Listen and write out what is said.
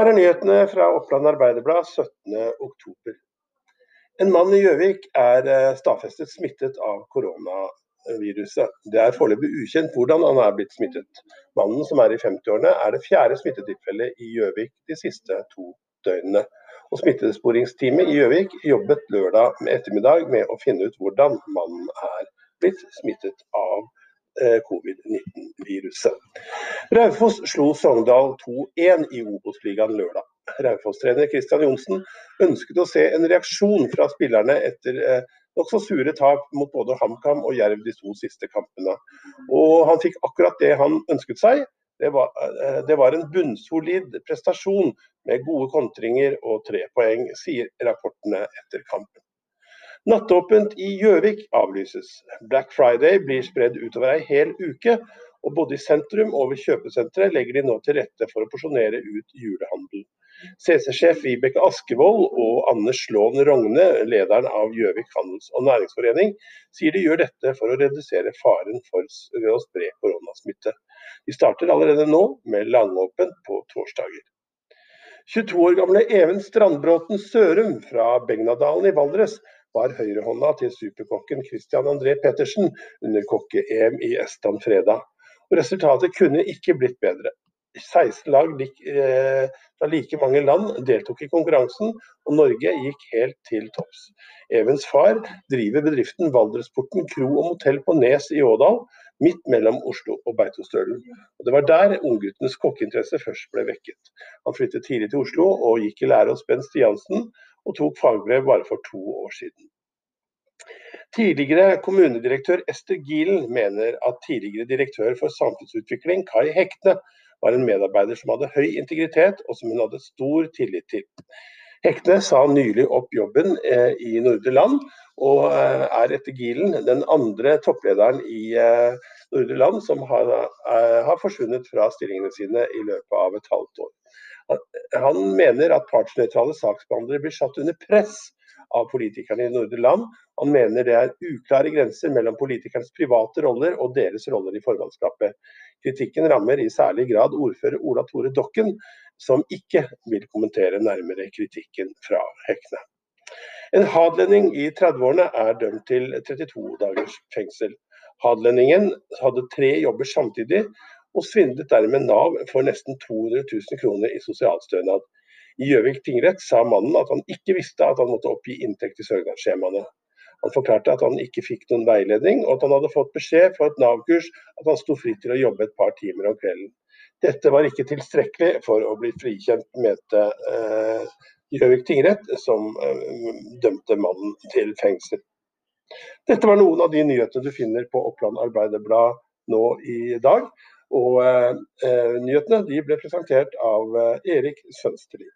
Her er nyhetene fra Oppland Arbeiderblad 17.10. En mann i Gjøvik er eh, stadfestet smittet av koronaviruset. Det er foreløpig ukjent hvordan han er blitt smittet. Mannen som er i 50-årene er det fjerde smittetilfellet i Gjøvik de siste to døgnene. Og Smittesporingsteamet i Gjøvik jobbet lørdag ettermiddag med å finne ut hvordan mannen er blitt smittet av Eh, covid-19-viruset. Raufoss slo Sogndal 2-1 i Obos-ligaen lørdag. Raufoss-trener Kristian Johnsen ønsket å se en reaksjon fra spillerne etter eh, nokså sure tap mot både HamKam og Jerv de to siste kampene. Og han fikk akkurat det han ønsket seg. Det var, eh, det var en bunnsolid prestasjon med gode kontringer og tre poeng, sier rapportene etter kampen. Nattåpent i Gjøvik avlyses. Black Friday blir spredd utover ei hel uke, og både i sentrum og ved kjøpesenteret legger de nå til rette for å porsjonere ut julehandel. CC-sjef Vibeke Askevold og Anders Lån Rogne, lederen av Gjøvik handels- og næringsforening, sier de gjør dette for å redusere faren for å spre koronasmitte. De starter allerede nå med langåpent på torsdager. 22 år gamle Even Strandbråten Sørum fra Begnadalen i Valdres var høyrehånda til superkokken Christian André Pettersen under kokke-EM i Estland fredag. Og resultatet kunne ikke blitt bedre. 16 lag eh, fra like mange land deltok i konkurransen, og Norge gikk helt til topps. Evens far driver bedriften Valdresporten kro og motell på Nes i Ådal, midt mellom Oslo og Beitostølen. Og Det var der ungguttenes kokkeinteresse først ble vekket. Han flyttet tidlig til Oslo og gikk i lære hos Bent Stiansen, og tok fagbrev bare for to år siden. Tidligere kommunedirektør Ester Gielen mener at tidligere direktør for samfunnsutvikling Kai Hekne var en medarbeider som hadde høy integritet og som hun hadde stor tillit til. Hekne sa nylig opp jobben eh, i Nordre Land, og eh, er etter Gilen den andre topplederen i eh, Nordre Land som har, har forsvunnet fra stillingene sine i løpet av et halvt år. Han mener at partsnøytrale saksbehandlere blir satt under press av politikerne i Nordre Land. Han mener det er uklare grenser mellom politikernes private roller og deres roller i formannskapet. Kritikken rammer i særlig grad ordfører Ola Tore Dokken, som ikke vil kommentere nærmere kritikken fra Hekne. En hadlending i 30-årene er dømt til 32 dagers fengsel. Hadlendingen hadde tre jobber samtidig, og svindlet dermed Nav for nesten 200 000 kroner i sosialstønad. I Gjøvik tingrett sa mannen at han ikke visste at han måtte oppgi inntekt i søknadsskjemaene. Han forklarte at han ikke fikk noen veiledning, og at han hadde fått beskjed fra et Nav-kurs at han sto fritt til å jobbe et par timer om kvelden. Dette var ikke tilstrekkelig for å bli frikjent, mente eh, tingrett, som eh, dømte mannen til fengsel. Dette var noen av de nyhetene du finner på Oppland Arbeiderblad nå i dag. Og eh, eh, nyhetene ble presentert av eh, Erik Sønsterli.